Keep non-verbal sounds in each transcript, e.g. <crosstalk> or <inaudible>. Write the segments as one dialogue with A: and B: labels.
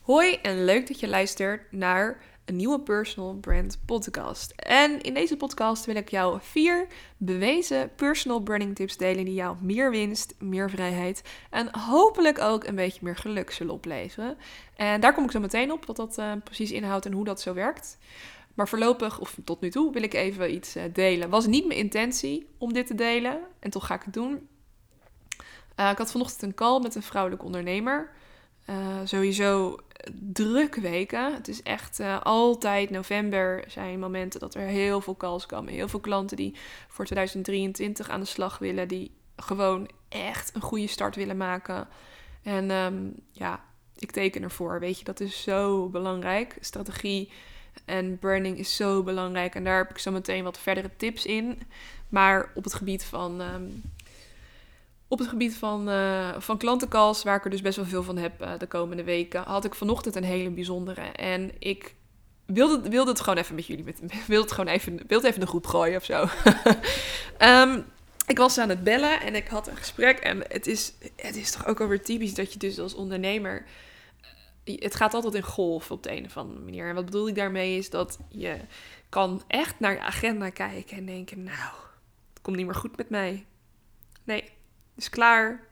A: Hoi en leuk dat je luistert naar een nieuwe personal brand podcast. En in deze podcast wil ik jou vier bewezen personal branding tips delen die jou meer winst, meer vrijheid en hopelijk ook een beetje meer geluk zullen opleveren. En daar kom ik zo meteen op wat dat uh, precies inhoudt en hoe dat zo werkt. Maar voorlopig, of tot nu toe, wil ik even iets uh, delen. Was niet mijn intentie om dit te delen en toch ga ik het doen. Uh, ik had vanochtend een call met een vrouwelijke ondernemer. Uh, sowieso drukke weken. Het is echt uh, altijd november zijn momenten dat er heel veel calls komen. Heel veel klanten die voor 2023 aan de slag willen. Die gewoon echt een goede start willen maken. En um, ja, ik teken ervoor. Weet je, dat is zo belangrijk. Strategie en branding is zo belangrijk. En daar heb ik zo meteen wat verdere tips in. Maar op het gebied van um, op het gebied van, uh, van klantencalls, waar ik er dus best wel veel van heb uh, de komende weken, had ik vanochtend een hele bijzondere. En ik wilde, wilde het gewoon even met jullie, met, <laughs> wilde het gewoon even, wilde even de groep gooien of zo. um, <laughs> ik was aan het bellen en ik had een gesprek. En het is, het is toch ook alweer typisch dat je dus als ondernemer... Het gaat altijd in golf op de een of andere manier. En wat bedoel ik daarmee is dat je kan echt naar je agenda kijken en denken... Nou, het komt niet meer goed met mij. Nee, is klaar.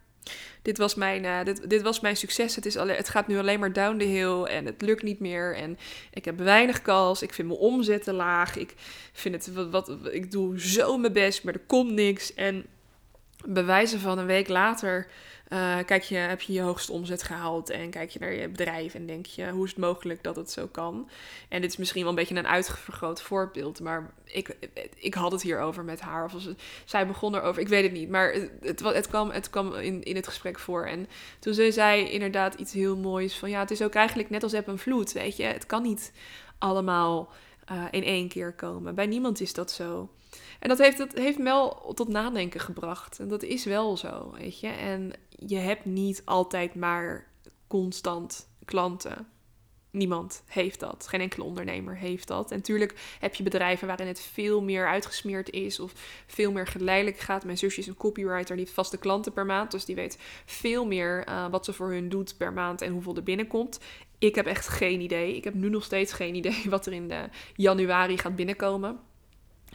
A: Dit was mijn, uh, dit, dit was mijn succes. Het, is alleen, het gaat nu alleen maar down the hill en het lukt niet meer. En ik heb weinig kans. Ik vind mijn omzetten laag. Ik vind het wat, wat ik doe zo mijn best, maar er komt niks. En bewijzen van een week later uh, kijk je, heb je je hoogste omzet gehaald en kijk je naar je bedrijf en denk je, hoe is het mogelijk dat het zo kan? En dit is misschien wel een beetje een uitvergroot voorbeeld, maar ik, ik had het hierover met haar. Of was zij begon erover, ik weet het niet, maar het, het, kwam, het kwam in, in het gesprek voor. En toen zei zij inderdaad iets heel moois van, ja, het is ook eigenlijk net als heb een vloed, weet je. Het kan niet allemaal uh, in één keer komen. Bij niemand is dat zo. En dat heeft, dat heeft me wel tot nadenken gebracht. En dat is wel zo, weet je. En je hebt niet altijd maar constant klanten. Niemand heeft dat. Geen enkele ondernemer heeft dat. En natuurlijk heb je bedrijven waarin het veel meer uitgesmeerd is of veel meer geleidelijk gaat. Mijn zusje is een copywriter, die heeft vaste klanten per maand. Dus die weet veel meer uh, wat ze voor hun doet per maand en hoeveel er binnenkomt. Ik heb echt geen idee. Ik heb nu nog steeds geen <laughs> idee wat er in de januari gaat binnenkomen.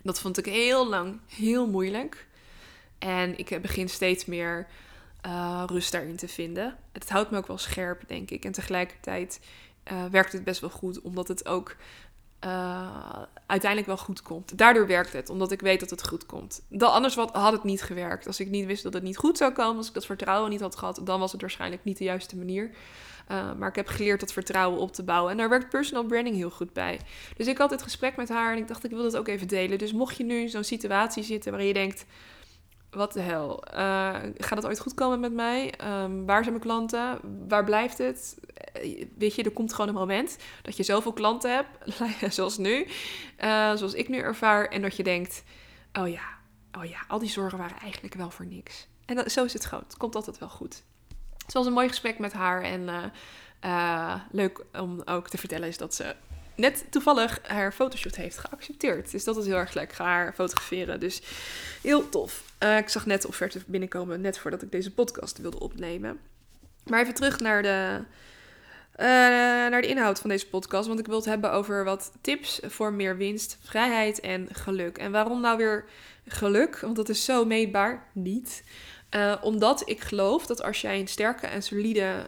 A: Dat vond ik heel lang heel moeilijk. En ik begin steeds meer uh, rust daarin te vinden. Het houdt me ook wel scherp, denk ik. En tegelijkertijd uh, werkt het best wel goed, omdat het ook uh, uiteindelijk wel goed komt. Daardoor werkt het, omdat ik weet dat het goed komt. Dan, anders had het niet gewerkt. Als ik niet wist dat het niet goed zou komen, als ik dat vertrouwen niet had gehad, dan was het waarschijnlijk niet de juiste manier. Maar ik heb geleerd dat vertrouwen op te bouwen. En daar werkt personal branding heel goed bij. Dus ik had dit gesprek met haar en ik dacht, ik wil dat ook even delen. Dus mocht je nu in zo'n situatie zitten waarin je denkt, wat de hel? Uh, gaat het ooit goed komen met mij? Um, waar zijn mijn klanten? Waar blijft het? Uh, weet je, er komt gewoon een moment dat je zoveel klanten hebt, <laughs> zoals nu, uh, zoals ik nu ervaar, en dat je denkt: oh ja, oh ja, al die zorgen waren eigenlijk wel voor niks. En zo is het gewoon. Het komt altijd wel goed. Het was een mooi gesprek met haar en leuk om ook te vertellen is dat ze net toevallig haar fotoshoot heeft geaccepteerd. Dus dat is heel erg leuk. Ga haar fotograferen. Dus heel tof. Uh, ik zag net de offerte binnenkomen, net voordat ik deze podcast wilde opnemen. Maar even terug naar de, uh, naar de inhoud van deze podcast. Want ik wil het hebben over wat tips voor meer winst, vrijheid en geluk. En waarom nou weer geluk? Want dat is zo meetbaar niet. Uh, omdat ik geloof dat als jij een sterke en solide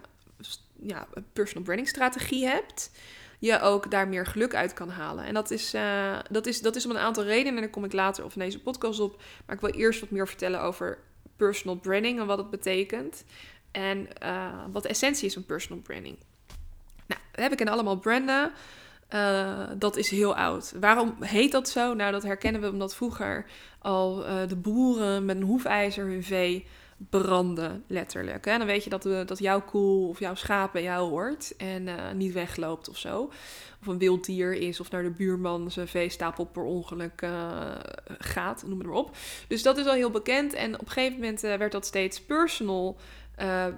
A: ja, personal branding strategie hebt je ook daar meer geluk uit kan halen. En dat is, uh, dat is, dat is om een aantal redenen. En daar kom ik later of in deze podcast op. Maar ik wil eerst wat meer vertellen over personal branding en wat het betekent. En uh, wat de essentie is van personal branding. Nou, heb ik in allemaal branden. Uh, dat is heel oud. Waarom heet dat zo? Nou, dat herkennen we omdat vroeger al de boeren met een hoefijzer hun vee branden, letterlijk. En dan weet je dat, de, dat jouw koe of jouw schaap bij jou hoort en uh, niet wegloopt of zo. Of een wild dier is of naar de buurman zijn veestapel per ongeluk uh, gaat, noem het maar op. Dus dat is al heel bekend en op een gegeven moment uh, werd dat steeds personal,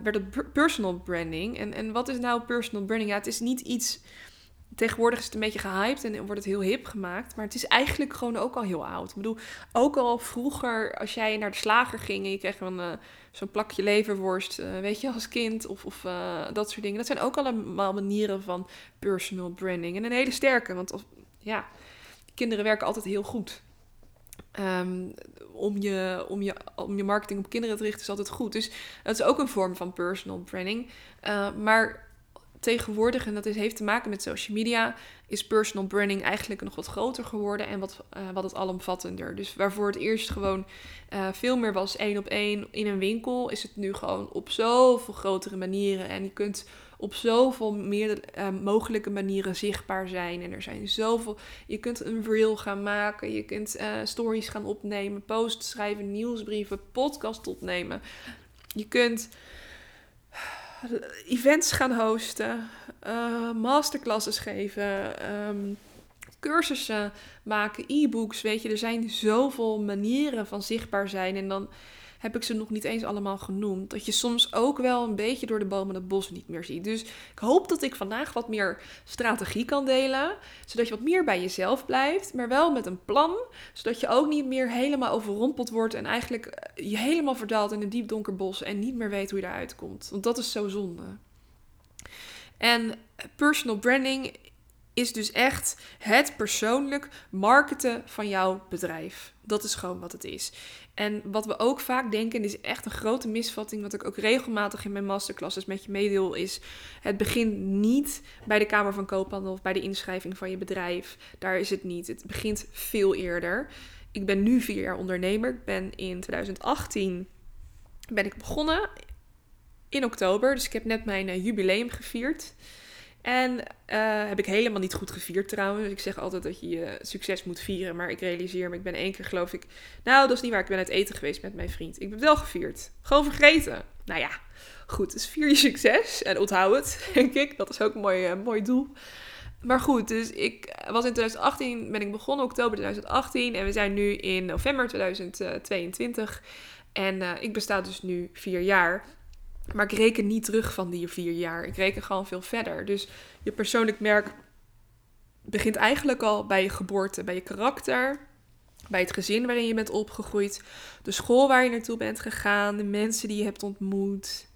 A: werd het personal branding. En, en wat is nou personal branding? Ja, het is niet iets tegenwoordig is het een beetje gehyped en wordt het heel hip gemaakt. Maar het is eigenlijk gewoon ook al heel oud. Ik bedoel, ook al vroeger, als jij naar de slager ging en je kreeg een, uh, zo'n plakje leverworst, uh, weet je, als kind of, of uh, dat soort dingen. Dat zijn ook allemaal manieren van personal branding. En een hele sterke, want ja, kinderen werken altijd heel goed. Um, om, je, om, je, om je marketing op kinderen te richten is altijd goed. Dus dat is ook een vorm van personal branding. maar tegenwoordig, en dat is, heeft te maken met social media, is personal branding eigenlijk nog wat groter geworden en wat, uh, wat het alomvattender. Dus waarvoor het eerst gewoon uh, veel meer was één op één in een winkel, is het nu gewoon op zoveel grotere manieren. En je kunt op zoveel meer uh, mogelijke manieren zichtbaar zijn. En er zijn zoveel. Je kunt een reel gaan maken, je kunt stories gaan opnemen, posts schrijven, nieuwsbrieven, podcast opnemen. Je kunt events gaan hosten, uh, masterclasses geven, um, cursussen maken, e-books. Weet je, er zijn zoveel manieren van zichtbaar zijn. En dan heb ik ze nog niet eens allemaal genoemd. Dat je soms ook wel een beetje door de bomen het bos niet meer ziet. Dus ik hoop dat ik vandaag wat meer strategie kan delen. Zodat je wat meer bij jezelf blijft. Maar wel met een plan. Zodat je ook niet meer helemaal overrompeld wordt. En eigenlijk eh, je helemaal verdaalt in een diep donker bos. En niet meer weet hoe je eruit komt. Want dat is zo zonde. En personal branding is dus echt het persoonlijk marketen van jouw bedrijf. Dat is gewoon wat het is. En wat we ook vaak denken, en is echt een grote misvatting, wat ik ook regelmatig in mijn masterclasses met je meedeel, is: het begint niet bij de Kamer van Koophandel of bij de inschrijving van je bedrijf. Daar is het niet. Het begint veel eerder. Ik ben nu vier jaar ondernemer. Ik ben in 2018 ben ik begonnen in oktober, dus ik heb net mijn uh, jubileum gevierd. En uh, heb ik helemaal niet goed gevierd trouwens. Ik zeg altijd dat je je succes moet vieren. Maar ik realiseer me, ik ben één keer geloof ik... Nou, dat is niet waar. Ik ben uit eten geweest met mijn vriend. Ik het wel gevierd. Gewoon vergeten. Nou ja, goed. Dus vier je succes. En onthoud het, <laughs> denk ik. Dat is ook een mooi, uh, mooi doel. Maar goed, dus ik was in 2018, ben ik begonnen, oktober 2018. En we zijn nu in november 2022. En uh, ik besta dus nu vier jaar. Maar ik reken niet terug van die vier jaar. Ik reken gewoon veel verder. Dus je persoonlijk merk begint eigenlijk al bij je geboorte, bij je karakter, bij het gezin waarin je bent opgegroeid, de school waar je naartoe bent gegaan, de mensen die je hebt ontmoet,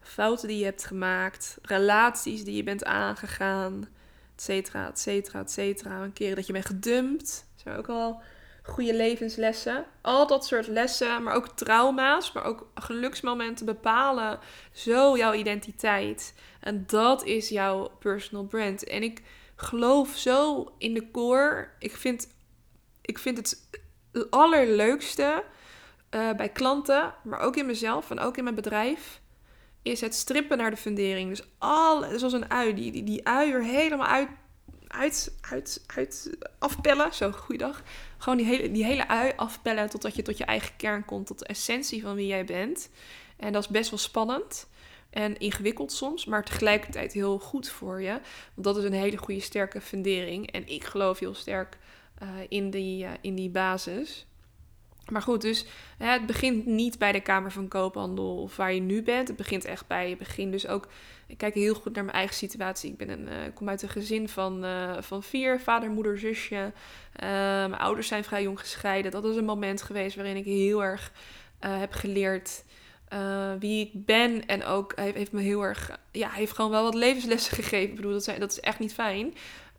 A: fouten die je hebt gemaakt, relaties die je bent aangegaan, et cetera, et cetera, et cetera. Een keer dat je bent gedumpt, zijn ook al goede levenslessen. Al dat soort lessen, maar ook trauma's, maar ook geluksmomenten bepalen zo jouw identiteit. En dat is jouw personal brand. En ik geloof zo in de core. Ik vind, ik vind het allerleukste uh, bij klanten, maar ook in mezelf en ook in mijn bedrijf, is het strippen naar de fundering. Dus al, zoals een ui, die, die, die ui er helemaal uit uit, uit, uit afpellen. Zo, goeiedag. Gewoon die hele, die hele ui afpellen totdat je tot je eigen kern komt, tot de essentie van wie jij bent. En dat is best wel spannend en ingewikkeld soms, maar tegelijkertijd heel goed voor je. Want dat is een hele goede, sterke fundering. En ik geloof heel sterk uh, in, die, uh, in die basis. Maar goed, dus het begint niet bij de Kamer van Koophandel of waar je nu bent. Het begint echt bij je begin. Dus ook, ik kijk heel goed naar mijn eigen situatie. Ik ben een, uh, kom uit een gezin van, uh, van vier, vader, moeder, zusje. Uh, mijn ouders zijn vrij jong gescheiden. Dat is een moment geweest waarin ik heel erg heb geleerd wie ik ben. En ook heeft, heeft me heel erg, ja, heeft gewoon wel wat levenslessen <laughs> gegeven. Ik bedoel, dat, zijn, dat is echt niet fijn.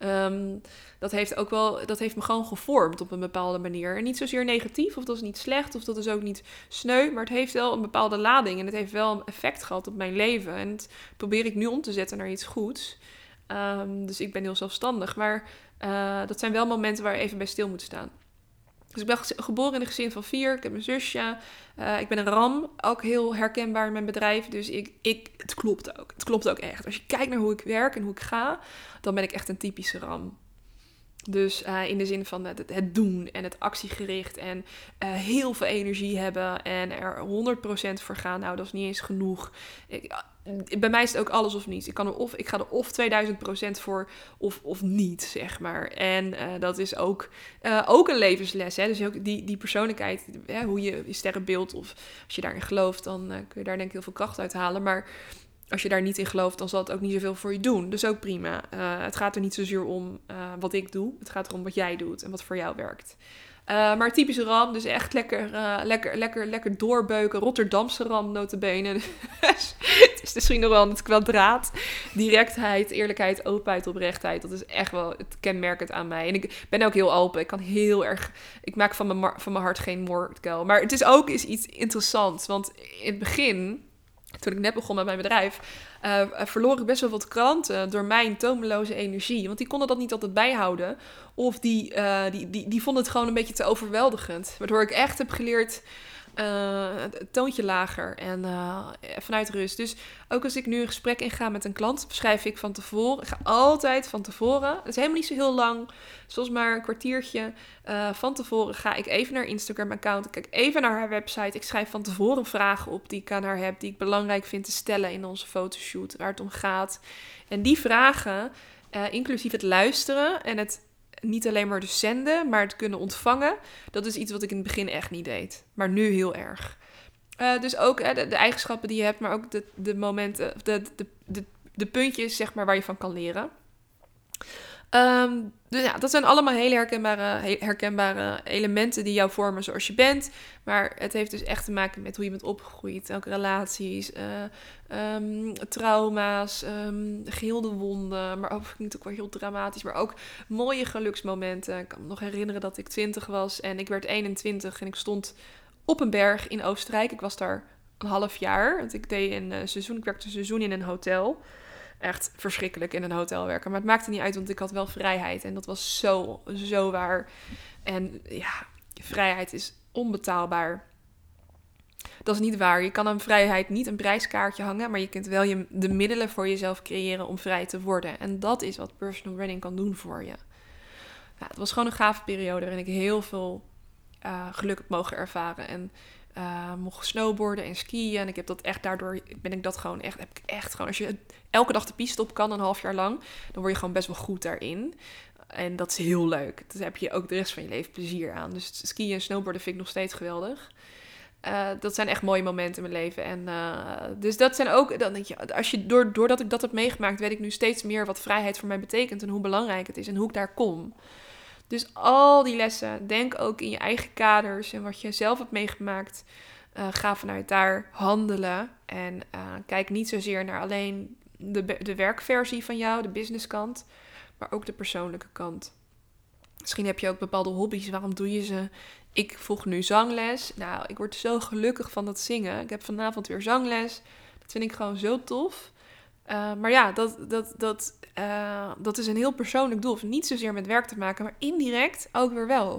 A: Um, dat heeft ook wel, dat heeft me gewoon gevormd op een bepaalde manier. En niet zozeer negatief, of dat is niet slecht, of dat is ook niet sneu, maar het heeft wel een bepaalde lading en het heeft wel een effect gehad op mijn leven. En dat probeer ik nu om te zetten naar iets goeds. Um, dus ik ben heel zelfstandig, maar uh, dat zijn wel momenten waar je even bij stil moet staan. Dus ik ben geboren in een gezin van vier. Ik heb een zusje. Uh, ik ben een ram. Ook heel herkenbaar in mijn bedrijf. Dus ik, ik, het klopt ook. Het klopt ook echt. Als je kijkt naar hoe ik werk en hoe ik ga, dan ben ik echt een typische ram. Dus uh, in de zin van het, doen en het actiegericht en uh, heel veel energie hebben en er 100% voor gaan. Nou, dat is niet eens genoeg. Ik, bij mij is het ook alles of niets. Ik, kan er of, ik ga er of 2000% voor of, of niet, zeg maar. En uh, dat is ook, ook een levensles. Hè? Dus ook die, die persoonlijkheid, hè? hoe je je sterrenbeeld of als je daarin gelooft, dan kun je daar denk ik heel veel kracht uit halen. Maar als je daar niet in gelooft, dan zal het ook niet zoveel voor je doen. Dus ook prima. Het gaat er niet zozeer om wat ik doe. Het gaat erom wat jij doet en wat voor jou werkt. Uh, maar typische ram, dus echt lekker, lekker, lekker, lekker doorbeuken. Rotterdamse ram, notabene. <laughs> het is misschien nog wel het kwadraat. Directheid, eerlijkheid, openheid, oprechtheid. Dat is echt wel het kenmerkend aan mij. En ik ben ook heel open. Ik kan heel erg... Ik maak van mijn, van mijn hart geen moordkuil. Maar het is ook is iets interessants. Want in het begin toen ik net begon met mijn bedrijf, uh, verloor ik best wel wat klanten door mijn tomeloze energie. Want die konden dat niet altijd bijhouden. Of die, uh, die, die, die vonden het gewoon een beetje te overweldigend. Waardoor ik echt heb geleerd uh, het toontje lager en uh, vanuit rust. Dus ook als ik nu een gesprek inga met een klant, schrijf ik van tevoren. Ik ga altijd van tevoren. Het is helemaal niet zo heel lang, zoals maar een kwartiertje. Uh, van tevoren ga ik even naar Instagram-account. Ik kijk even naar haar website. Ik schrijf van tevoren vragen op die ik aan haar heb, die ik belangrijk vind te stellen in onze fotoshoot, waar het om gaat. En die vragen, inclusief het luisteren en het niet alleen maar dus zenden, maar het kunnen ontvangen. Dat is iets wat ik in het begin echt niet deed. Maar nu heel erg. Uh, dus ook uh, de, eigenschappen die je hebt, maar ook de, de momenten, de, de, de puntjes zeg maar, waar je van kan leren. Um, dus ja, dat zijn allemaal hele herkenbare, herkenbare elementen die jou vormen zoals je bent. Maar het heeft dus echt te maken met hoe je bent opgegroeid. Ook relaties, uh, um, trauma's, um, wonden. Maar ook niet ook wel heel dramatisch. Maar ook mooie geluksmomenten. Ik kan me nog herinneren dat ik 20 was en ik werd 21 en ik stond op een berg in Oostenrijk. Ik was daar een half jaar. Want ik deed een uh, seizoen, ik werkte een seizoen in een hotel echt verschrikkelijk in een hotel werken. Maar het maakte niet uit, want ik had wel vrijheid. En dat was zo, zo waar. En ja, vrijheid is onbetaalbaar. Dat is niet waar. Je kan aan vrijheid niet een prijskaartje hangen, maar je kunt wel je, de middelen voor jezelf creëren om vrij te worden. En dat is wat personal branding kan doen voor je. Het was gewoon een gave periode waarin ik heel veel uh, geluk heb mogen ervaren. En uh, mocht snowboarden en skiën. En ik heb dat echt, daardoor ben ik dat gewoon echt, heb ik echt gewoon, als je elke dag de piste op kan, een half jaar lang, dan word je gewoon best wel goed daarin. En dat is heel leuk. Daar heb je ook de rest van je leven plezier aan. Dus skiën en snowboarden vind ik nog steeds geweldig. Uh, dat zijn echt mooie momenten in mijn leven. En uh, dus dat zijn ook, dan denk je, als je, door, doordat ik dat heb meegemaakt, weet ik nu steeds meer wat vrijheid voor mij betekent en hoe belangrijk het is en hoe ik daar kom. Dus al die lessen, denk ook in je eigen kaders en wat je zelf hebt meegemaakt. Uh, ga vanuit daar handelen. En uh, kijk niet zozeer naar alleen de, de werkversie van jou, de businesskant, maar ook de persoonlijke kant. Misschien heb je ook bepaalde hobby's. Waarom doe je ze? Ik volg nu zangles. Nou, ik word zo gelukkig van dat zingen. Ik heb vanavond weer zangles. Dat vind ik gewoon zo tof. Uh, maar ja, dat, dat, dat, uh, dat is een heel persoonlijk doel. Niet zozeer met werk te maken, maar indirect ook weer wel.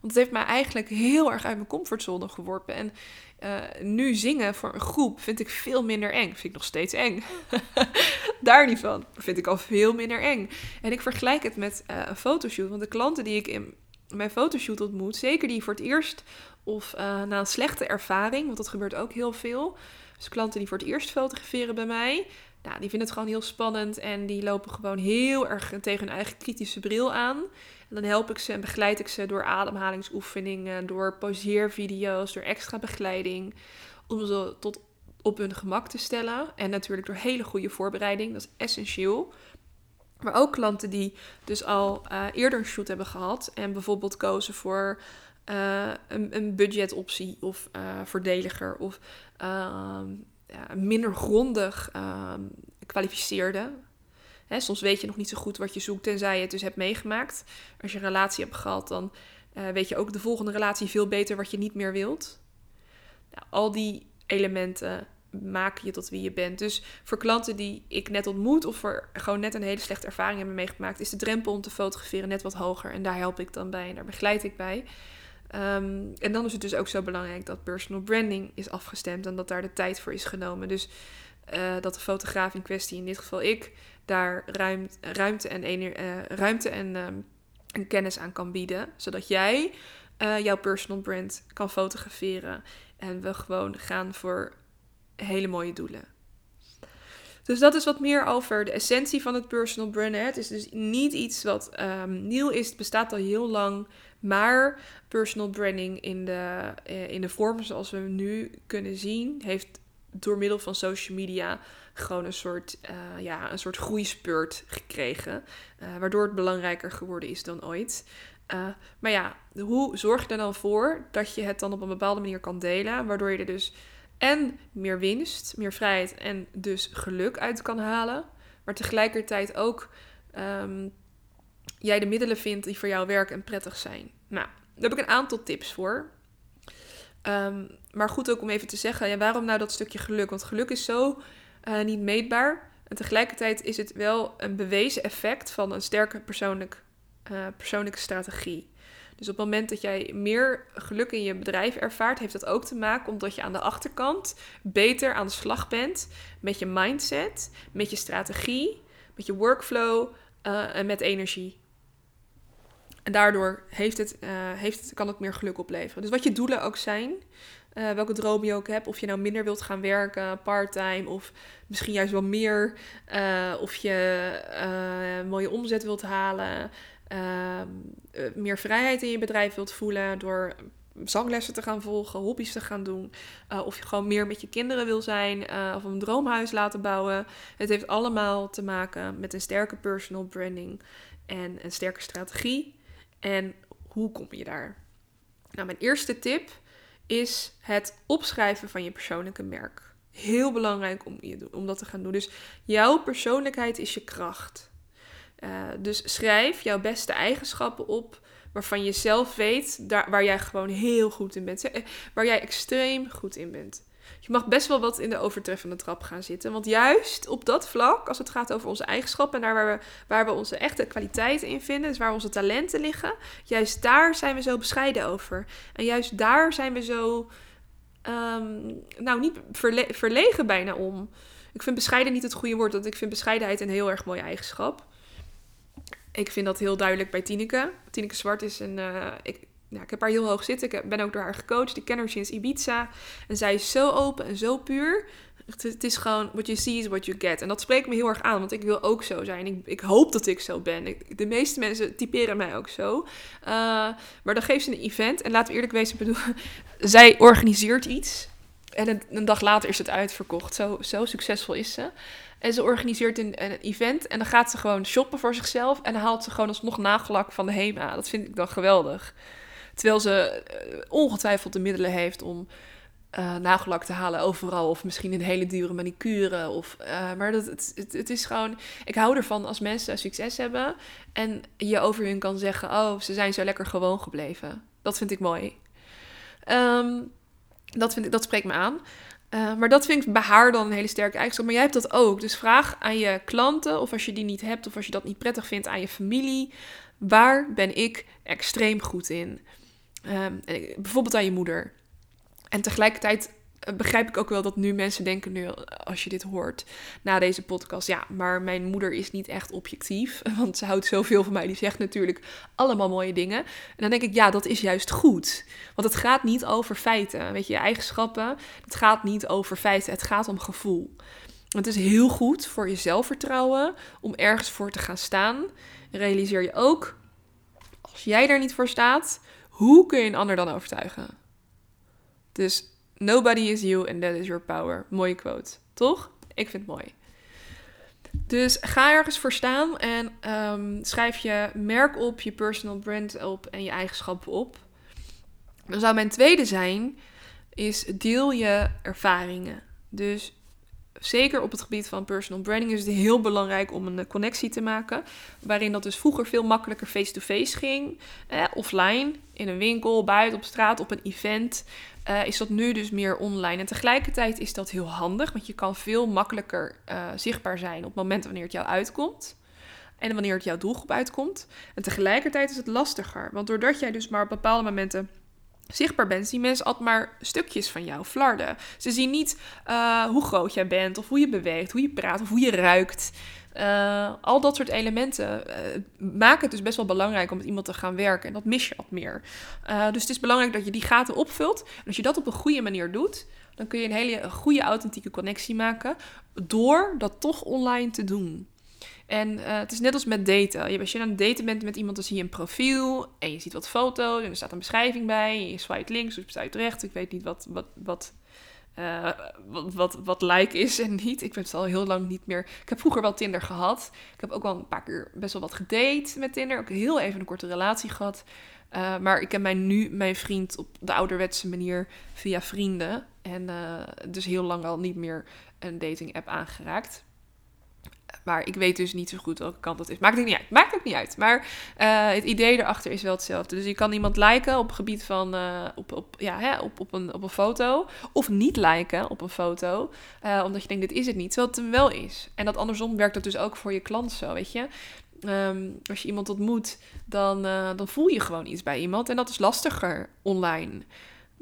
A: Want het heeft mij eigenlijk heel erg uit mijn comfortzone geworpen. En uh, nu zingen voor een groep vind ik veel minder eng. Vind ik nog steeds eng. <laughs> Daar niet van. Vind ik al veel minder eng. En ik vergelijk het met een fotoshoot. Want de klanten die ik in mijn fotoshoot ontmoet, zeker die voor het eerst of na een slechte ervaring, want dat gebeurt ook heel veel. Dus klanten die voor het eerst fotograferen bij mij, nou, die vinden het gewoon heel spannend en die lopen gewoon heel erg tegen hun eigen kritische bril aan. En dan help ik ze en begeleid ik ze door ademhalingsoefeningen, door poseervideo's, door extra begeleiding. Om ze tot op hun gemak te stellen. En natuurlijk door hele goede voorbereiding, dat is essentieel. Maar ook klanten die dus al uh, eerder een shoot hebben gehad en bijvoorbeeld kozen voor uh, een, een budgetoptie of uh, voordeliger of ehm, minder grondig uh, kwalificeerde. Hè, soms weet je nog niet zo goed wat je zoekt, tenzij je het dus hebt meegemaakt. Als je een relatie hebt gehad, dan uh, weet je ook de volgende relatie veel beter wat je niet meer wilt. Nou, al die elementen maken je tot wie je bent. Dus voor klanten die ik net ontmoet of voor gewoon net een hele slechte ervaring hebben meegemaakt, is de drempel om te fotograferen net wat hoger. En daar help ik dan bij en daar begeleid ik bij. Um, en dan is het dus ook zo belangrijk dat personal branding is afgestemd en dat daar de tijd voor is genomen. Dus uh, dat de fotograaf in kwestie, in dit geval ik, daar ruimte, ruimte en, uh, ruimte en, um, en, kennis aan kan bieden. Zodat jij uh, jouw personal brand kan fotograferen. En we gewoon gaan voor hele mooie doelen. Dus dat is wat meer over de essentie van het personal brand. Het is dus niet iets wat um, nieuw is. Het bestaat al heel lang. Maar personal branding in de, uh, in de vorm zoals we hem nu kunnen zien, heeft door middel van social media gewoon een soort, uh, ja, een soort groeispurt gekregen. Uh, waardoor het belangrijker geworden is dan ooit. Maar ja, hoe zorg je er dan voor dat je het dan op een bepaalde manier kan delen? Waardoor je er dus en meer winst, meer vrijheid en dus geluk uit kan halen. Maar tegelijkertijd ook um, jij de middelen vindt die voor jou werken en prettig zijn. Nou, daar heb ik een aantal tips voor. Um, maar goed ook om even te zeggen, ja, waarom nou dat stukje geluk? Want geluk is zo uh, niet meetbaar. En tegelijkertijd is het wel een bewezen effect van een sterke persoonlijk, uh, persoonlijke strategie. Dus op het moment dat jij meer geluk in je bedrijf ervaart, heeft dat ook te maken omdat je aan de achterkant beter aan de slag bent met je mindset, met je strategie, met je workflow uh, en met energie. En daardoor heeft het, uh, heeft het, kan het meer geluk opleveren. Dus wat je doelen ook zijn, uh, welke droom je ook hebt. Of je nou minder wilt gaan werken, parttime, of misschien juist wel meer. Of je mooie omzet wilt halen. Ehm, meer vrijheid in je bedrijf wilt voelen door zanglessen te gaan volgen, hobby's te gaan doen. of je gewoon meer met je kinderen wil zijn. of een droomhuis laten bouwen. Het heeft allemaal te maken met een sterke personal branding en een sterke strategie. En hoe kom je daar? Nou, mijn eerste tip is het opschrijven van je persoonlijke merk. Heel belangrijk om, om dat te gaan doen. Dus jouw persoonlijkheid is je kracht. Uh, dus schrijf jouw beste eigenschappen op waarvan je zelf weet daar, waar jij gewoon heel goed in bent. Eh, waar jij extreem goed in bent. Je mag best wel wat in de overtreffende trap gaan zitten. Want juist op dat vlak, als het gaat over onze eigenschappen en daar waar we, waar we onze echte kwaliteiten in vinden, dus waar onze talenten liggen, juist daar zijn we zo bescheiden over. En juist daar zijn we zo, um, nou niet verle verlegen bijna om. Ik vind bescheiden niet het goede woord, want ik vind bescheidenheid een heel erg mooie eigenschap. Ik vind dat heel duidelijk bij Tineke. Tineke Zwart is een. Uh, ik, ik heb haar heel hoog zitten. Ik ben ook door haar gecoacht. Ik ken haar sinds Ibiza. En zij is zo open en zo puur. Het, is gewoon, what you see is what you get. En dat spreekt me heel erg aan, want ik wil ook zo zijn. Ik, ik hoop dat ik zo ben. De meeste mensen typeren mij ook zo. Uh, maar dan geeft ze een event. En laten we eerlijk wezen, bedoel, <laughs> zij organiseert iets. En een, dag later is het uitverkocht. Zo succesvol is ze. En ze organiseert een, een, event. En dan gaat ze gewoon shoppen voor zichzelf. En haalt ze gewoon alsnog nagelak van de HEMA. Dat vind ik dan geweldig. Terwijl ze eh, ongetwijfeld de middelen heeft om uh, nagellak te halen overal. Of misschien een hele dure manicure. Of, uh, maar dat, het, het, is gewoon... Ik hou ervan als mensen succes hebben. En je over hun kan zeggen... Oh, ze zijn zo lekker gewoon gebleven. Dat vind ik mooi. Um, dat, vind ik, dat spreekt me aan. Uh, maar dat vind ik bij haar dan een hele sterke eigenschap. Maar jij hebt dat ook. Dus vraag aan je klanten, of als je die niet hebt, of als je dat niet prettig vindt, aan je familie. Waar ben ik extreem goed in? Um, bijvoorbeeld aan je moeder. En tegelijkertijd eh, begrijp ik ook wel dat nu mensen denken, nu als je dit hoort na deze podcast, ja, maar mijn moeder is niet echt objectief, <laughs> want ze houdt zoveel van mij. Die zegt natuurlijk allemaal mooie dingen. En dan denk ik, ja, dat is juist goed. Want het gaat niet over feiten, weet je, je eigenschappen. Het gaat niet over feiten, het gaat om gevoel. Het is heel goed voor je zelfvertrouwen om ergens voor te gaan staan. realiseer je ook, als jij daar niet voor staat, hoe kun je een ander dan overtuigen? Dus nobody is you and that is your power. Mooie quote, toch? Ik vind het mooi. Dus ga ergens voor staan en um, schrijf je merk op, je personal brand op en je eigenschappen op. Dan zou mijn tweede zijn, is deel je ervaringen. Dus zeker op het gebied van personal branding is het heel belangrijk om een connectie te maken. Waarin dat dus vroeger veel makkelijker face-to-face ging. Offline, in een winkel, buiten op straat, op een event. Uh, is dat nu dus meer online. En tegelijkertijd is dat heel handig, want je kan veel makkelijker uh, zichtbaar zijn op het moment wanneer het jou uitkomt. En wanneer het jouw doelgroep uitkomt. En tegelijkertijd is het lastiger, want doordat jij dus maar op bepaalde momenten zichtbaar bent, zien mensen altijd maar stukjes van jou, flarden. Ze zien niet uh, hoe groot jij bent, of hoe je beweegt, hoe je praat, of hoe je ruikt. Uh, al dat soort elementen uh, maken het dus best wel belangrijk om met iemand te gaan werken. En dat mis je wat meer. dus het is belangrijk dat je die gaten opvult. En als je dat op een goede manier doet, dan kun je een hele goede authentieke connectie maken. Door dat toch online te doen. En het is net als met daten. Als je aan het daten bent met iemand, dan zie je een profiel en je ziet wat foto's en er staat een beschrijving bij. Je swipe links of swipe rechts. Ik weet niet wat, wat, wat uh, wat, wat, like is en niet. Ik ben het al heel lang niet meer. Ik heb vroeger wel Tinder gehad. Ik heb ook wel een paar keer best wel wat gedate met Tinder. Ook heel even een korte relatie gehad. Uh, maar ik heb mij nu mijn vriend op de ouderwetse manier via vrienden. En uh, dus heel lang al niet meer een dating app aangeraakt. Maar ik weet dus niet zo goed welke kant dat is. Maakt het niet uit. Maakt ook niet uit. Maar uh, het idee erachter is wel hetzelfde. Dus je kan iemand liken op het gebied van. Uh, op, op, ja, hè, op, op, een, op een foto. Of niet liken op een foto. Uh, omdat je denkt, dit is het niet. Terwijl het hem wel is. En dat andersom werkt dat dus ook voor je klant zo. Weet je. Um, als je iemand ontmoet, dan, dan voel je gewoon iets bij iemand. En dat is lastiger online.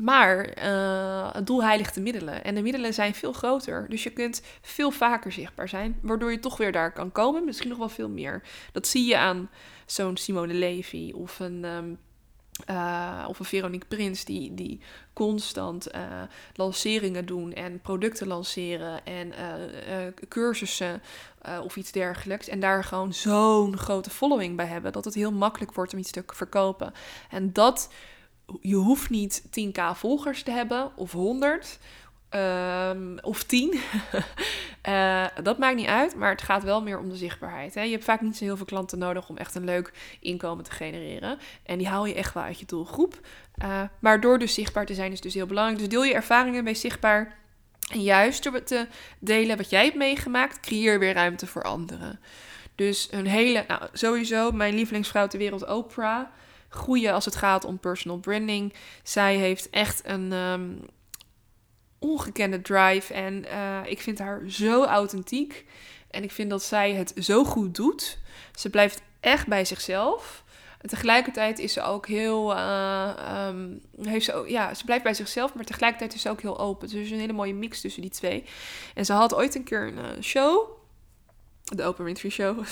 A: Maar uh, het doel heiligt de middelen. En de middelen zijn veel groter. Dus je kunt veel vaker zichtbaar zijn. Waardoor je toch weer daar kan komen. Misschien nog wel veel meer. Dat zie je aan zo'n Simone Levy of een. Um, of een Veronique Prins die, die constant uh, lanceringen doen en producten lanceren en cursussen of iets dergelijks. En daar gewoon zo'n grote following bij hebben dat het heel makkelijk wordt om iets te verkopen. En dat je hoeft niet 10k volgers te hebben of 100 um, of 10. uh, <laughs> dat maakt niet uit, maar het gaat wel meer om de zichtbaarheid. Hè? Je hebt vaak niet zo heel veel klanten nodig om echt een leuk inkomen te genereren. En die haal je echt wel uit je doelgroep. Uh, maar door dus zichtbaar te zijn is dus heel belangrijk. Dus deel je ervaringen bij zichtbaar. En juist door te delen wat jij hebt meegemaakt, creëer weer ruimte voor anderen. Dus een hele, nou sowieso, mijn lievelingsvrouw ter wereld, Oprah groeien als het gaat om personal branding. Zij heeft echt een um, ongekende drive en uh, ik vind haar zo authentiek. En ik vind dat zij het zo goed doet. Ze blijft echt bij zichzelf. En tegelijkertijd is ze ook heel. Uh, um, heeft ze, ja, ze blijft bij zichzelf, maar tegelijkertijd is ze ook heel open. Dus er is een hele mooie mix tussen die twee. En ze had ooit een keer een uh, show. De Open Winfrey Show. <laughs>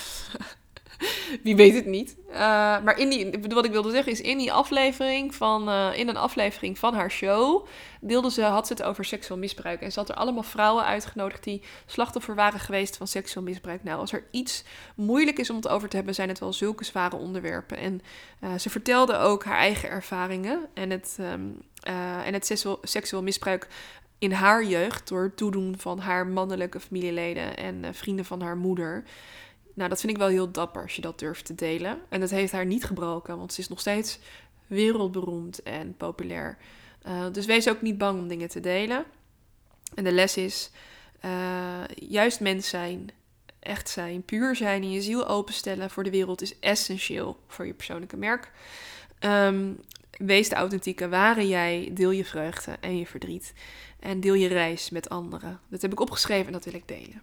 A: <laughs> Wie weet het niet. Uh, maar in die, wat ik wilde zeggen is, in die aflevering van, uh, in een aflevering van haar show, deelde ze, had ze het over seksueel misbruik. En ze had er allemaal vrouwen uitgenodigd die slachtoffer waren geweest van seksueel misbruik. Nou, als er iets moeilijk is om het over te hebben, zijn het wel zulke zware onderwerpen. En uh, ze vertelde ook haar eigen ervaringen en het, um, en het seksueel, seksueel misbruik in haar jeugd door het toedoen van haar mannelijke familieleden en vrienden van haar moeder. Nou, dat vind ik wel heel dapper als je dat durft te delen. En dat heeft haar niet gebroken, want ze is nog steeds wereldberoemd en populair. Uh, dus wees ook niet bang om dingen te delen. En de les is uh, juist mens zijn, echt zijn, puur zijn en je ziel openstellen voor de wereld is essentieel voor je persoonlijke merk. Um, wees de authentieke, ware jij, deel je vreugde en je verdriet. En deel je reis met anderen. Dat heb ik opgeschreven en dat wil ik delen.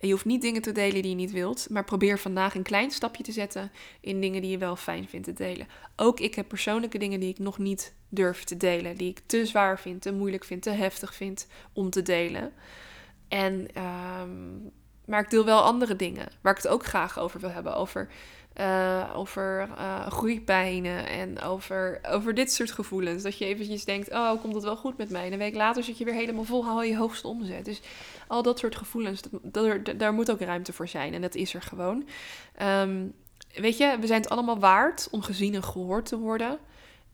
A: En je hoeft niet dingen te delen die je niet wilt, maar probeer vandaag een klein stapje te zetten in dingen die je wel fijn vindt te delen. Ook ik heb persoonlijke dingen die ik nog niet durf te delen, die ik te zwaar vind, te moeilijk vind, te heftig vind om te delen. En, um, maar ik deel wel andere dingen waar ik het ook graag over wil hebben. Over uh, over uh, groeipijnen en over, over dit soort gevoelens. Dat je eventjes denkt, oh, komt het wel goed met mij? En een week later zit je weer helemaal vol, haal je hoogste omzet. Dus al dat soort gevoelens, dat, dat, daar moet ook ruimte voor zijn. En dat is er gewoon. Um, weet je, we zijn het allemaal waard om gezien en gehoord te worden.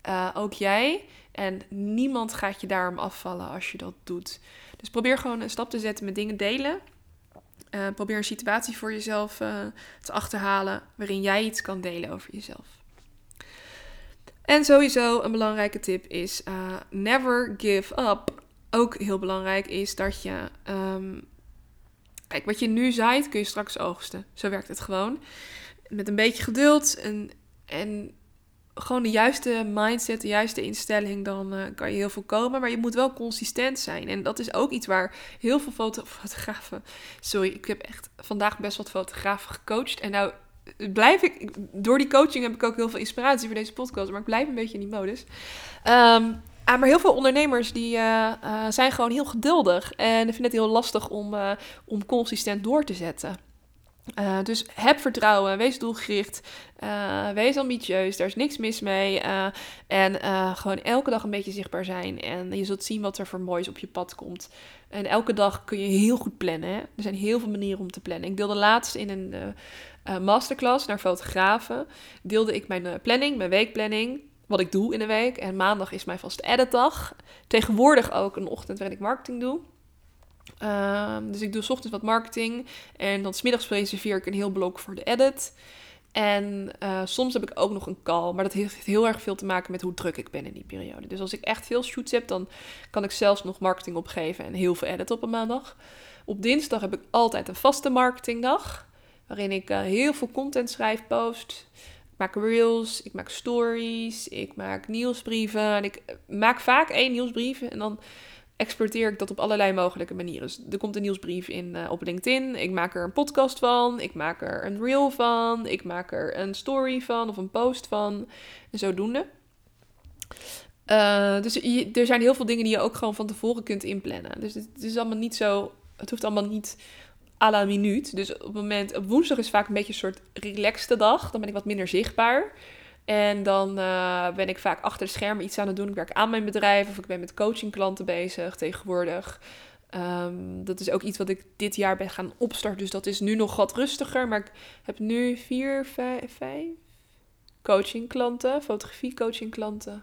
A: Uh, ook jij. En niemand gaat je daarom afvallen als je dat doet. Dus probeer gewoon een stap te zetten met dingen delen uh, probeer een situatie voor jezelf uh, te achterhalen waarin jij iets kan delen over jezelf. En sowieso een belangrijke tip is never give up. Ook heel belangrijk is dat je. Um, kijk, wat je nu zaait, kun je straks oogsten. Zo werkt het gewoon. Met een beetje geduld en, en gewoon de juiste mindset, de juiste instelling, dan uh, kan je heel veel komen. Maar je moet wel consistent zijn. En dat is ook iets waar heel veel foto <laughs> fotografen. Sorry, ik heb echt vandaag best wat fotografen gecoacht. En nou blijf ik. Door die coaching heb ik ook heel veel inspiratie voor deze podcast. Maar ik blijf een beetje in die modus. Um, Ah, maar heel veel ondernemers die, uh, uh, zijn gewoon heel geduldig en vinden het heel lastig om, uh, om consistent door te zetten. Dus heb vertrouwen, wees doelgericht, wees ambitieus, daar is niks mis mee. En gewoon elke dag een beetje zichtbaar zijn. En je zult zien wat er voor moois op je pad komt. En elke dag kun je heel goed plannen. Hè? Er zijn heel veel manieren om te plannen. Ik deelde laatst in een masterclass naar fotografen. Deelde ik mijn planning, mijn weekplanning. Wat ik doe in de week. En maandag is mijn vaste editdag. Tegenwoordig ook een ochtend waarin ik marketing doe. Ehm, dus ik doe s ochtends wat marketing. En dan smiddags reserveer ik een heel blok voor de edit. En uh, soms heb ik ook nog een call. Maar dat heeft heel erg veel te maken met hoe druk ik ben in die periode. Dus als ik echt veel shoots heb, dan kan ik zelfs nog marketing opgeven en heel veel edit op een maandag. Op dinsdag heb ik altijd een vaste marketingdag. Waarin ik uh, heel veel content schrijf, post. Maak reels, ik maak stories, ik maak nieuwsbrieven. En ik maak vaak één nieuwsbrief en dan exploiteer ik dat op allerlei mogelijke manieren. Dus er komt een nieuwsbrief in uh, op LinkedIn. Ik maak er een podcast van. Ik maak er een reel van. Ik maak er een story van of een post van. En zodoende. Uh, dus er zijn heel veel dingen die je ook gewoon van tevoren kunt inplannen. Dus het, is allemaal niet zo. Het hoeft allemaal niet à la minuut. Dus op het moment. Woensdag is vaak een beetje een soort relaxte dag. Dan ben ik wat minder zichtbaar. En dan uh, ben ik vaak achter de schermen iets aan het doen. Ik werk aan mijn bedrijf of ik ben met coachingklanten bezig tegenwoordig. Um, dat is ook iets wat ik dit jaar ben gaan opstarten. Dus dat is nu nog wat rustiger. Maar ik heb nu vier, vijf, vijf coachingklanten, fotografie coachingklanten.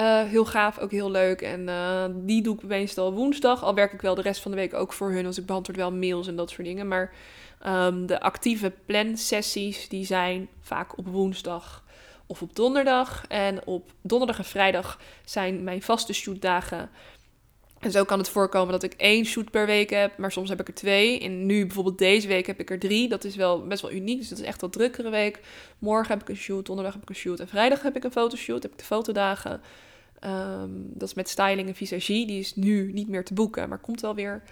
A: Uh, heel gaaf, ook heel leuk. En uh, die doe ik meestal woensdag. Al werk ik wel de rest van de week ook voor hun. Als ik beantwoord wel mails en dat soort dingen. Maar um, de actieve plansessies die zijn vaak op woensdag of op donderdag. En op donderdag en vrijdag zijn mijn vaste shootdagen. En zo kan het voorkomen dat ik één shoot per week heb, maar soms heb ik er twee. En nu bijvoorbeeld deze week heb ik er drie. Dat is wel best wel uniek, dus dat is echt wel drukkere week. Morgen heb ik een shoot, donderdag heb ik een shoot en vrijdag heb ik een fotoshoot, heb ik de fotodagen. Um, dat is met styling en visagie. Die is nu niet meer te boeken, maar komt wel weer.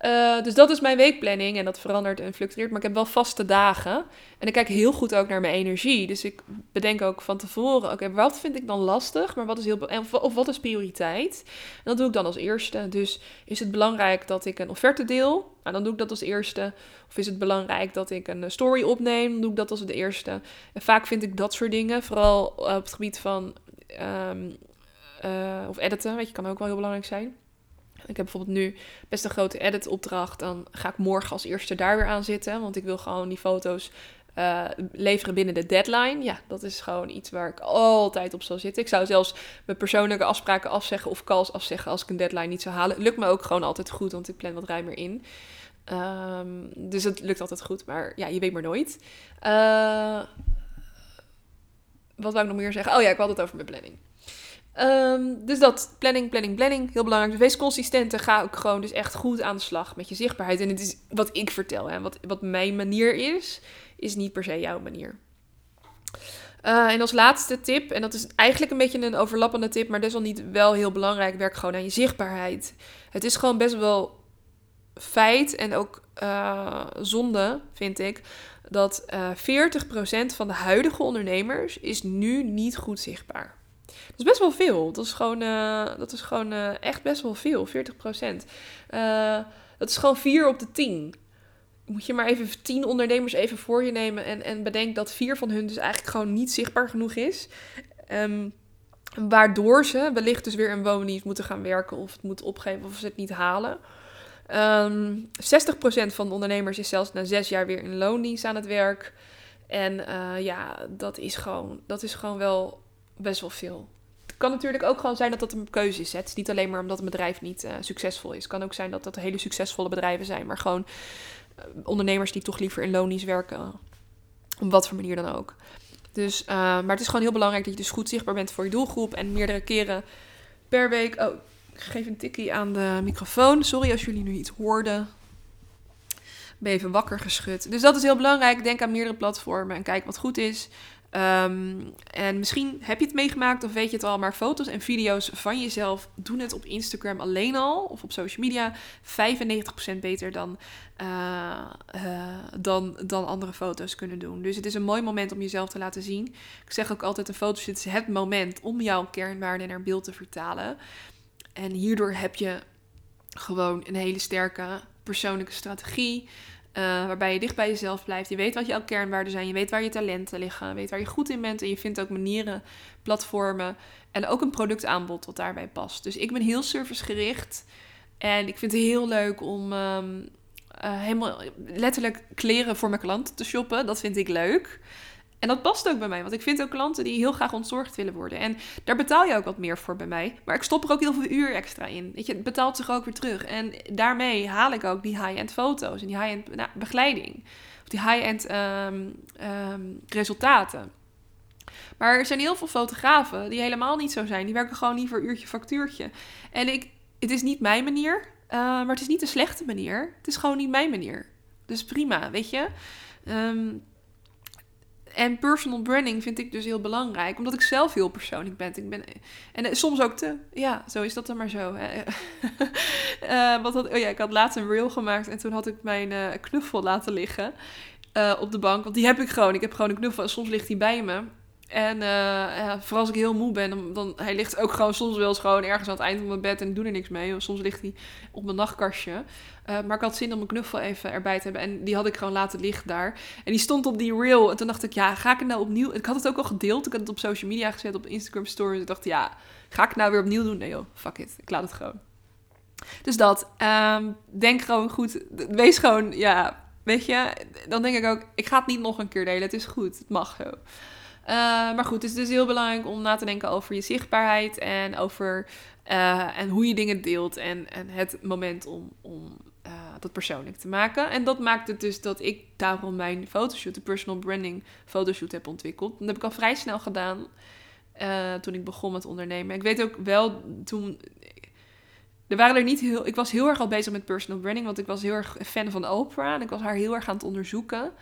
A: Uh, dus dat is mijn weekplanning en dat verandert en fluctueert. Maar ik heb wel vaste dagen. En ik kijk heel goed ook naar mijn energie. Dus ik bedenk ook van tevoren: oké, wat vind ik dan lastig? Maar wat is heel. Of wat is prioriteit? En dat doe ik dan als eerste. Dus is het belangrijk dat ik een offerte deel? Nou, dan doe ik dat als eerste. Of is het belangrijk dat ik een story opneem? Dan doe ik dat als het eerste. En vaak vind ik dat soort dingen, vooral op het gebied van. Um, uh, of editen, weet je, kan ook wel heel belangrijk zijn. Ik heb bijvoorbeeld nu best een grote edit-opdracht. Dan ga ik morgen als eerste daar weer aan zitten. Want ik wil gewoon die foto's uh, leveren binnen de deadline. Ja, dat is gewoon iets waar ik altijd op zal zitten. Ik zou zelfs mijn persoonlijke afspraken afzeggen of calls afzeggen als ik een deadline niet zou halen. Lukt me ook gewoon altijd goed, want ik plan wat ruimer in. Um, dus het lukt altijd goed, maar ja, je weet maar nooit. Uh, wat wou ik nog meer zeggen? Oh ja, ik had het over mijn planning. Um, dus dat, planning, planning, planning, heel belangrijk. Dus wees consistent en ga ook gewoon dus echt goed aan de slag met je zichtbaarheid. En het is wat ik vertel, hè. Wat, wat mijn manier is, is niet per se jouw manier. Uh, en als laatste tip, en dat is eigenlijk een beetje een overlappende tip, maar desalniet wel heel belangrijk, werk gewoon aan je zichtbaarheid. Het is gewoon best wel feit en ook uh, zonde, vind ik, dat uh, eh, 40% van de huidige ondernemers is nu niet goed zichtbaar. Dat is best wel veel. Dat is gewoon, uh, dat is gewoon uh, echt best wel veel, 40 procent. Uh, dat is gewoon 4 op de 10. Moet je maar even 10 ondernemers even voor je nemen en, en bedenk dat vier van hun dus eigenlijk gewoon niet zichtbaar genoeg is. Um, waardoor ze wellicht dus weer een woondienst moeten gaan werken of het moeten opgeven of ze het niet halen. Um, 60% van de ondernemers is zelfs na zes jaar weer in loondienst aan het werk. En uh, ja, dat is, gewoon, dat is gewoon wel best wel veel. Het kan natuurlijk ook gewoon zijn dat dat een keuze is. Het is niet alleen maar omdat een bedrijf niet uh, succesvol is. Het kan ook zijn dat dat hele succesvolle bedrijven zijn, maar gewoon uh, ondernemers die toch liever in lonies werken. Op wat voor manier dan ook. Dus, maar het is gewoon heel belangrijk dat je dus goed zichtbaar bent voor je doelgroep. En meerdere keren per week. Oh, geef een tikkie aan de microfoon. Sorry als jullie nu iets hoorden. Ben even wakker geschud. Dus dat is heel belangrijk. Denk aan meerdere platformen en kijk wat goed is. Um, en misschien heb je het meegemaakt of weet je het al, maar foto's en video's van jezelf doen het op Instagram alleen al of op social media 95% beter dan, uh, uh, dan, dan andere foto's kunnen doen. Dus het is een mooi moment om jezelf te laten zien. Ik zeg ook altijd: een foto is het moment om jouw kernwaarden naar beeld te vertalen. En hierdoor heb je gewoon een hele sterke persoonlijke strategie. Uh, waarbij je dicht bij jezelf blijft. Je weet wat jouw kernwaarden zijn. Je weet waar je talenten liggen. Weet waar je goed in bent. En je vindt ook manieren, platformen. En ook een productaanbod dat daarbij past. Dus ik ben heel servicegericht. En ik vind het heel leuk om um, uh, helemaal letterlijk kleren voor mijn klanten te shoppen. Dat vind ik leuk. En dat past ook bij mij, want ik vind ook klanten die heel graag ontzorgd willen worden. En daar betaal je ook wat meer voor bij mij. Maar ik stop er ook heel veel uur extra in. Weet je, het betaalt zich ook weer terug. En daarmee haal ik ook die high-end foto's en die high-end nou, begeleiding. Of die high-end ehm, ehm, resultaten. Maar er zijn heel veel fotografen die helemaal niet zo zijn. Die werken gewoon niet voor uurtje factuurtje. En ik, het is niet mijn manier, uh, maar het is niet een slechte manier. Het is gewoon niet mijn manier. Dus prima, weet je. Um, en personal branding vind ik dus heel belangrijk, omdat ik zelf heel persoonlijk ben. Ik ben en eh, soms ook te. Ja, zo is dat dan maar zo. uh, <laughs> wat had, oh ja, ik had laatst een reel gemaakt en toen had ik mijn uh, knuffel laten liggen op de bank. Want die heb ik gewoon. Ik heb gewoon een knuffel en soms ligt die bij me. En uh, vooral als ik heel moe ben, dan, dan hij ligt ook gewoon soms wel eens gewoon ergens aan het eind van mijn bed en doe er niks mee. Soms ligt hij op mijn nachtkastje. Uh, maar ik had zin om mijn knuffel even erbij te hebben. En die had ik gewoon laten liggen daar. En die stond op die reel. En toen dacht ik, ja, ga ik het nou opnieuw... Ik had het ook al gedeeld. Ik had het op social media gezet, op Instagram stories. Ik dacht, ja, ga ik het nou weer opnieuw doen? Nee joh, fuck it. Ik laat het gewoon. Dus dat. Um, denk gewoon goed. Wees gewoon, ja, weet je. Dan denk ik ook, ik ga het niet nog een keer delen. Het is goed. Het mag zo. Uh, maar goed, het is dus heel belangrijk om na te denken over je zichtbaarheid en over uh, en hoe je dingen deelt en, en het moment om, om uh, dat persoonlijk te maken. En dat maakt het dus dat ik daarom mijn fotoshoot, de personal branding fotoshoot heb ontwikkeld. Dat heb ik al vrij snel gedaan toen ik begon met ondernemen. Ik weet ook wel toen. Er waren er niet heel. Ik was heel erg al bezig met personal branding, want ik was heel erg fan van Oprah en ik was haar heel erg aan het onderzoeken.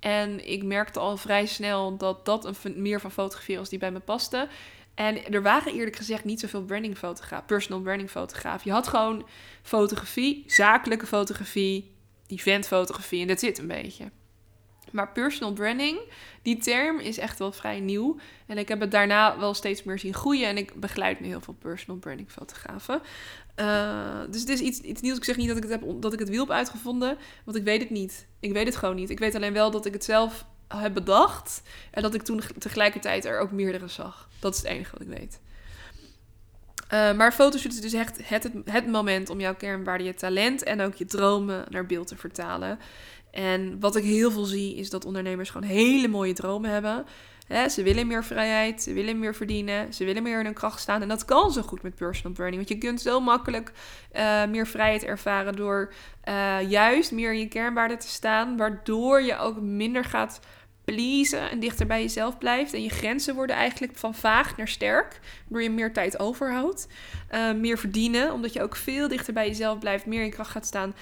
A: En ik merkte al vrij snel dat dat een meer van fotografie was die bij me paste. En er waren eerlijk gezegd niet zoveel branding fotograaf, personal branding fotograaf. Je had gewoon fotografie, zakelijke fotografie, eventfotografie en dat zit een beetje. Maar personal branding, die term is echt wel vrij nieuw. En ik heb het daarna wel steeds meer zien groeien. En ik begeleid nu heel veel personal branding fotografen. Uh, dus het is iets, iets nieuws. Ik zeg niet dat ik het, heb, dat ik het wiel heb uitgevonden. Want ik weet het niet. Ik weet het gewoon niet. Ik weet alleen wel dat ik het zelf heb bedacht. En dat ik toen tegelijkertijd er ook meerdere zag. Dat is het enige wat ik weet. Uh, maar fotoshoot is dus echt het, het, het moment om jouw kernwaarde, je talent en ook je dromen naar beeld te vertalen. En wat ik heel veel zie, is dat ondernemers gewoon hele mooie dromen hebben. ze willen meer vrijheid, ze willen meer verdienen, ze willen meer in hun kracht staan. En dat kan zo goed met personal branding. Want je kunt zo makkelijk uh, meer vrijheid ervaren door uh, juist meer in je kernwaarden te staan. Waardoor je ook minder gaat pleasen en dichter bij jezelf blijft. En je grenzen worden eigenlijk van vaag naar sterk. Waardoor je meer tijd overhoudt. Uh, meer verdienen, omdat je ook veel dichter bij jezelf blijft. Meer in kracht gaat staan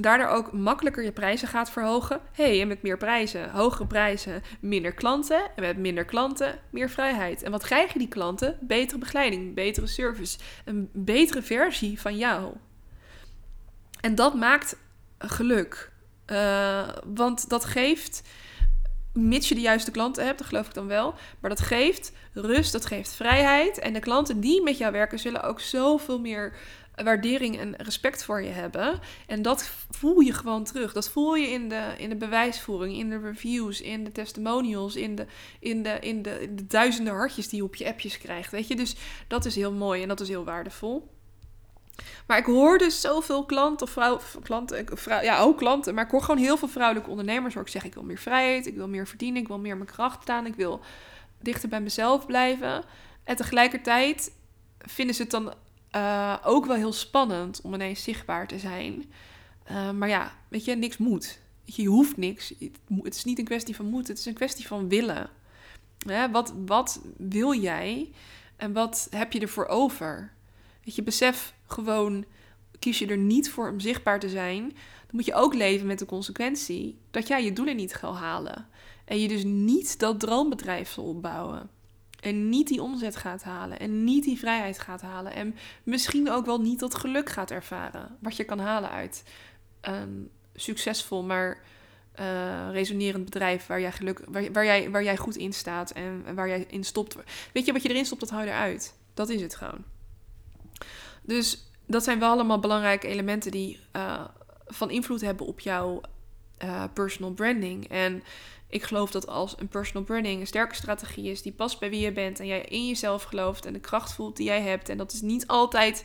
A: daardoor ook makkelijker je prijzen gaat verhogen. hey, en met meer prijzen, hogere prijzen, minder klanten. En met minder klanten, meer vrijheid. En wat krijgen die klanten? Betere begeleiding, betere service, een betere versie van jou. En dat maakt geluk. Uh, want dat geeft, mits je de juiste klanten hebt, dat geloof ik dan wel, maar dat geeft rust, dat geeft vrijheid. En de klanten die met jou werken zullen ook zoveel meer waardering en respect voor je hebben. En dat voel je gewoon terug. Dat voel je in de, in de bewijsvoering, in de reviews, in de testimonials, in de, in, de, in, de, duizenden hartjes die je op je appjes krijgt. Weet je, dus dat is heel mooi en dat is heel waardevol. Maar ik hoor dus zoveel klanten, of vrouw, klanten, vrouw, ja, ook klanten, maar ik hoor gewoon heel veel vrouwelijke ondernemers waar ik zeg: ik wil meer vrijheid, ik wil meer verdienen, ik wil meer mijn kracht staan, ik wil dichter bij mezelf blijven. En tegelijkertijd vinden ze het dan uh, ook wel heel spannend om ineens zichtbaar te zijn. Uh, maar ja, weet je, niks moet. Je, je hoeft niks. Het is niet een kwestie van moeten, het is een kwestie van willen. Wat, wat wil jij en wat heb je ervoor over? Weet je, besef gewoon, kies je er niet voor om zichtbaar te zijn, dan moet je ook leven met de consequentie dat jij je doelen niet gaat halen. En je dus niet dat droombedrijf zal opbouwen. En niet die omzet gaat halen. En niet die vrijheid gaat halen. En misschien ook wel niet dat geluk gaat ervaren. Wat je kan halen uit een succesvol, maar uh, resonerend bedrijf waar jij, geluk, waar, jij, waar jij goed in staat en waar jij in stopt. Weet je, wat je erin stopt, dat hou je eruit. Dat is het gewoon. Dus dat zijn wel allemaal belangrijke elementen die uh, van invloed hebben op jouw uh, personal branding. En ik geloof dat als een personal branding een sterke strategie is die past bij wie je bent en jij in jezelf gelooft en de kracht voelt die jij hebt. En dat is niet altijd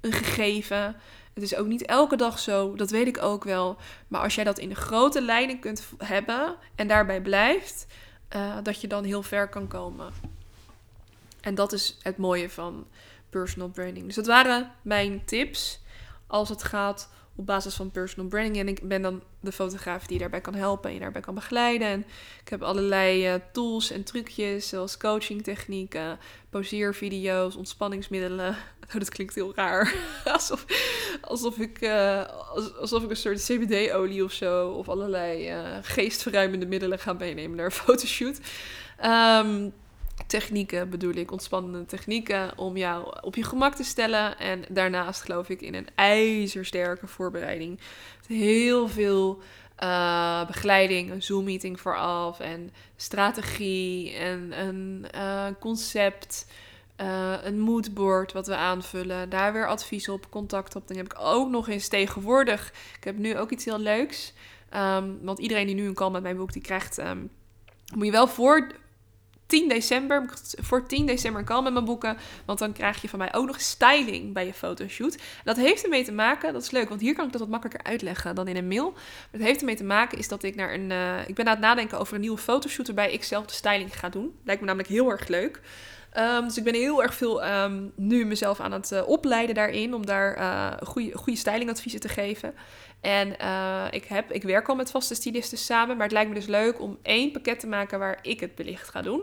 A: een gegeven. Het is ook niet elke dag zo, dat weet ik ook wel. Maar als jij dat in de grote lijnen kunt hebben en daarbij blijft, eh, dat je dan heel ver kan komen. En dat is het mooie van personal branding. Dus dat waren mijn tips als het gaat op basis van personal branding. En ik ben dan de fotograaf die je daarbij kan helpen en je daarbij kan begeleiden. En ik heb allerlei uh, tools en trucjes, zoals coaching technieken, poseervideo's, ontspanningsmiddelen. <laughs> Oh, dat klinkt heel raar. <laughs> alsof, alsof, ik, uh, alsof ik een soort CBD-olie of zo, of allerlei uh, geestverruimende middelen ga meenemen naar een fotoshoot. Um, technieken bedoel ik, ontspannende technieken om jou op je gemak te stellen. En daarnaast geloof ik in een ijzersterke voorbereiding. Heel veel uh, begeleiding, een Zoom-meeting vooraf en strategie en een uh, concept. Uh, een moodboard wat we aanvullen. Daar weer advies op, contact op. Dan heb ik ook nog eens tegenwoordig. Ik heb nu ook iets heel leuks. Um, want iedereen die nu een call met mij boekt, die krijgt. Um, moet je wel voor 10 december, voor 10 december kan met mijn boeken. Want dan krijg je van mij ook nog styling bij je fotoshoot. Dat heeft ermee te maken, dat is leuk, want hier kan ik dat wat makkelijker uitleggen dan in een mail. Het heeft ermee te maken is dat ik naar een, uh, ik ben aan het nadenken over een nieuwe fotoshoot waarbij ik zelf de styling ga doen. Lijkt me namelijk heel erg leuk. Um, dus ik ben heel erg veel um, nu mezelf aan het uh, opleiden daarin om daar uh, goede, goede stylingadviezen te geven. En ik, heb, ik werk al met vaste stylisten samen, maar het lijkt me dus leuk om één pakket te maken waar ik het belicht ga doen.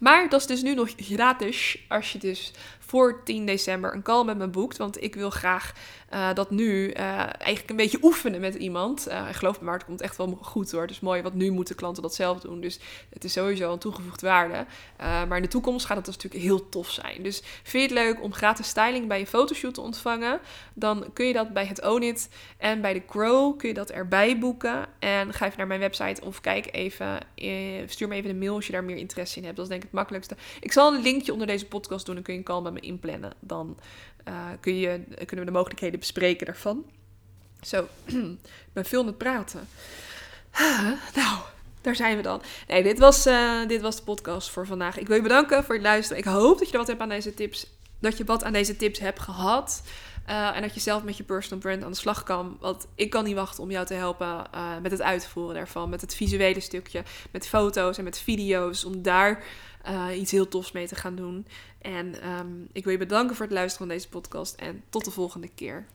A: Maar dat is dus nu nog gratis als je dus voor 10 december een call met me boekt. Want ik wil graag uh, dat nu uh, eigenlijk een beetje oefenen met iemand. Uh, geloof me maar, het komt echt wel goed hoor. Dus mooi, wat nu moeten klanten dat zelf doen. Dus het is sowieso een toegevoegde waarde. maar in de toekomst gaat het dus natuurlijk heel tof zijn. Dus vind je het leuk om gratis styling bij je fotoshoot te ontvangen? Dan kun je dat bij het Own It en bij de Grow kun je dat erbij boeken. En ga even naar mijn website of kijk even, stuur me even een mail als je daar meer interesse in hebt. Dat is denk ik makkelijkste. Ik zal een linkje onder deze podcast doen, dan kun je een met me inplannen. Dan uh, kun je, kunnen we de mogelijkheden bespreken daarvan. Zo, <clears throat> ik ben veel aan het praten. nou, daar zijn we dan. Nee, dit was, uh, dit was de podcast voor vandaag. Ik wil je bedanken voor het luisteren. Ik hoop dat je er wat hebt aan deze tips. Dat je wat aan deze tips hebt gehad. Uh, en dat je zelf met je personal brand aan de slag kan. Want ik kan niet wachten om jou te helpen met het uitvoeren daarvan. Met het visuele stukje. Met foto's en met video's. Om daar uh, iets heel tofs mee te gaan doen. En um, ik wil je bedanken voor het luisteren van deze podcast. En tot de volgende keer.